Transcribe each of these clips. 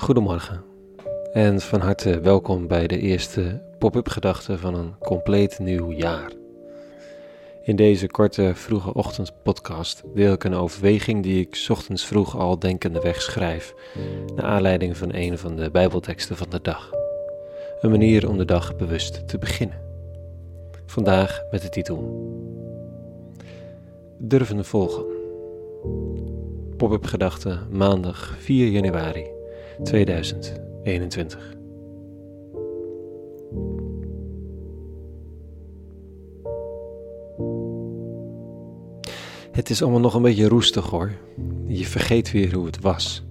Goedemorgen en van harte welkom bij de eerste pop-up gedachte van een compleet nieuw jaar. In deze korte vroege ochtendpodcast deel ik een overweging die ik ochtends vroeg al denkende wegschrijf, naar aanleiding van een van de Bijbelteksten van de dag. Een manier om de dag bewust te beginnen. Vandaag met de titel Durven volgen. Pop-up gedachte maandag 4 januari 2021. Het is allemaal nog een beetje roestig hoor. Je vergeet weer hoe het was.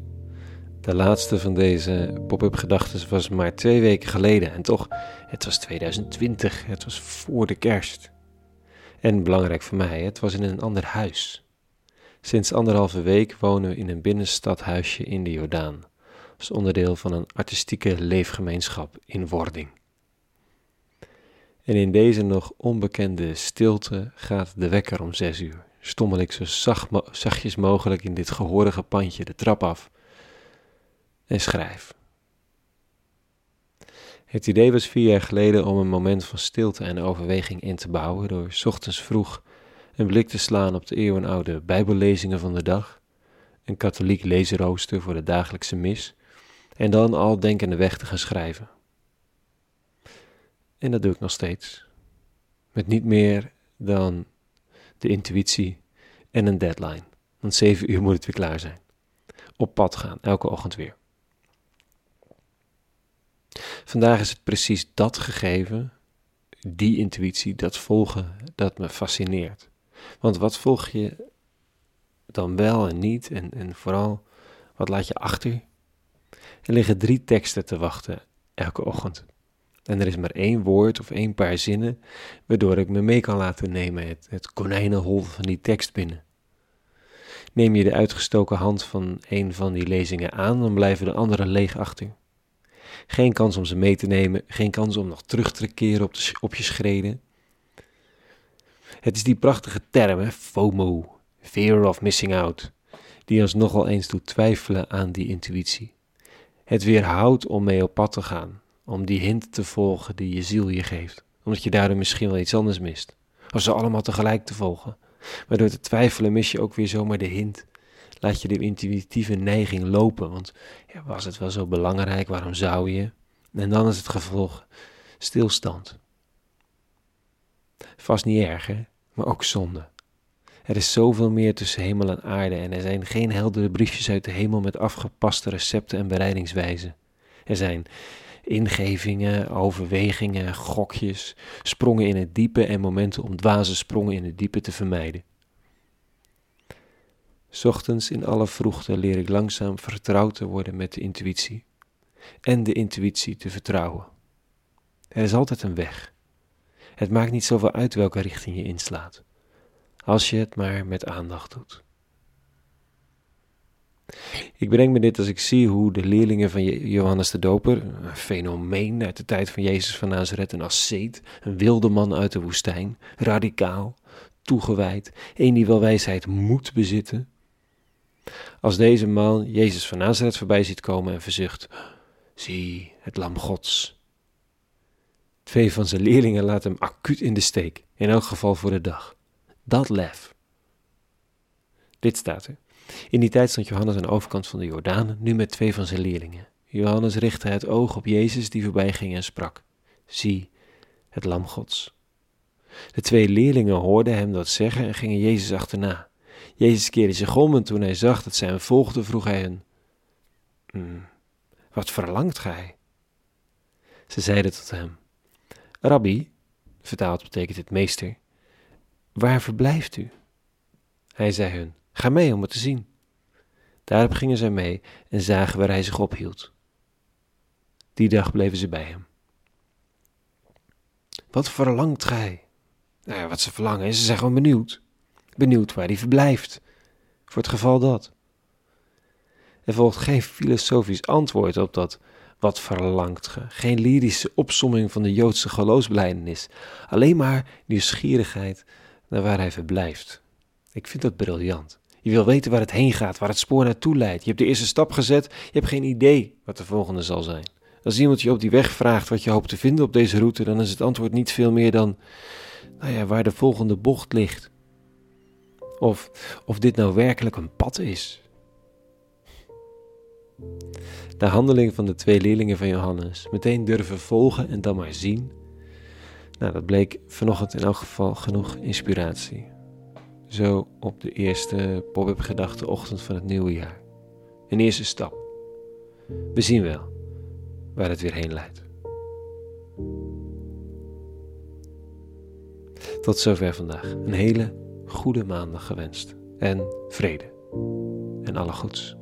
De laatste van deze pop-up gedachten was maar twee weken geleden. En toch, het was 2020. Het was voor de kerst. En belangrijk voor mij, het was in een ander huis. Sinds anderhalve week wonen we in een binnenstadhuisje in de Jordaan als onderdeel van een artistieke leefgemeenschap in wording. En in deze nog onbekende stilte gaat de wekker om zes uur. Stommel ik zo zacht, zachtjes mogelijk in dit gehorige pandje de trap af en schrijf. Het idee was vier jaar geleden om een moment van stilte en overweging in te bouwen door ochtends vroeg een blik te slaan op de eeuwenoude bijbellezingen van de dag, een katholiek lezenrooster voor de dagelijkse mis en dan al denkende weg te gaan schrijven. En dat doe ik nog steeds. Met niet meer dan de intuïtie en een deadline. Want zeven uur moet het weer klaar zijn. Op pad gaan, elke ochtend weer. Vandaag is het precies dat gegeven, die intuïtie, dat volgen, dat me fascineert. Want wat volg je dan wel en niet? En, en vooral, wat laat je achter? Er liggen drie teksten te wachten elke ochtend. En er is maar één woord of één paar zinnen waardoor ik me mee kan laten nemen het, het konijnenhol van die tekst binnen. Neem je de uitgestoken hand van een van die lezingen aan, dan blijven de andere leeg achter. Geen kans om ze mee te nemen, geen kans om nog terug te keren op, de, je schreden. Het is die prachtige term, hè, FOMO, Fear of Missing Out, die ons nogal eens doet twijfelen aan die intuïtie. Het weerhoudt om mee op pad te gaan, om die hint te volgen die je ziel je geeft, omdat je daardoor misschien wel iets anders mist. Of ze allemaal tegelijk te volgen. Maar door te twijfelen mis je ook weer zomaar de hint. Laat je de intuïtieve neiging lopen, want ja, was het wel zo belangrijk, waarom zou je? En dan is het gevolg stilstand. Vast niet erg, hè? maar ook zonde. Er is zoveel meer tussen hemel en aarde en er zijn geen heldere briefjes uit de hemel met afgepaste recepten en bereidingswijzen. Er zijn ingevingen, overwegingen, gokjes, sprongen in het diepe en momenten om dwaze sprongen in het diepe te vermijden. Ochtends in alle vroegte leer ik langzaam vertrouwd te worden met de intuïtie en de intuïtie te vertrouwen. Er is altijd een weg. Het maakt niet zoveel uit welke richting je inslaat als je het maar met aandacht doet. Ik bedenk me dit als ik zie hoe de leerlingen van Johannes de Doper, een fenomeen uit de tijd van Jezus van Nazareth, een asceet, een wilde man uit de woestijn, radicaal, toegewijd, een die wel wijsheid moet bezitten. Als deze man Jezus van Nazareth voorbij ziet komen en verzucht, zie het lam gods. Twee van zijn leerlingen laten hem acuut in de steek, in elk geval voor de dag. Dat lef. Dit staat er. In die tijd stond Johannes aan de overkant van de Jordaan, nu met twee van zijn leerlingen. Johannes richtte het oog op Jezus die voorbij ging en sprak: Zie, het lam Gods. De twee leerlingen hoorden hem dat zeggen en gingen Jezus achterna. Jezus keerde zich om en toen hij zag dat zij hem volgden, vroeg hij hen: mm, Wat verlangt gij? Ze zeiden tot hem: Rabbi, vertaald betekent het meester, Waar verblijft u? Hij zei hun, ga mee om het te zien. Daarop gingen zij mee en zagen waar hij zich ophield. Die dag bleven ze bij hem. Wat verlangt gij? Nou wat ze verlangen is, ze zijn gewoon benieuwd. Benieuwd waar hij verblijft. Voor het geval dat. Er volgt geen filosofisch antwoord op dat wat verlangt ge. Geen lyrische opsomming van de Joodse geloofsbelijdenis. Alleen maar nieuwsgierigheid naar waar hij verblijft. Ik vind dat briljant. Je wil weten waar het heen gaat, waar het spoor naartoe leidt. Je hebt de eerste stap gezet, je hebt geen idee wat de volgende zal zijn. Als iemand je op die weg vraagt wat je hoopt te vinden op deze route, dan is het antwoord niet veel meer dan, nou ja, waar de volgende bocht ligt. Of of dit nou werkelijk een pad is. De handeling van de twee leerlingen van Johannes, meteen durven volgen en dan maar zien. Nou, dat bleek vanochtend in elk geval genoeg inspiratie. Zo op de eerste pop-up gedachte ochtend van het nieuwe jaar. Een eerste stap. We zien wel waar het weer heen leidt. Tot zover vandaag. Een hele goede maandag gewenst. En vrede. En alle goeds.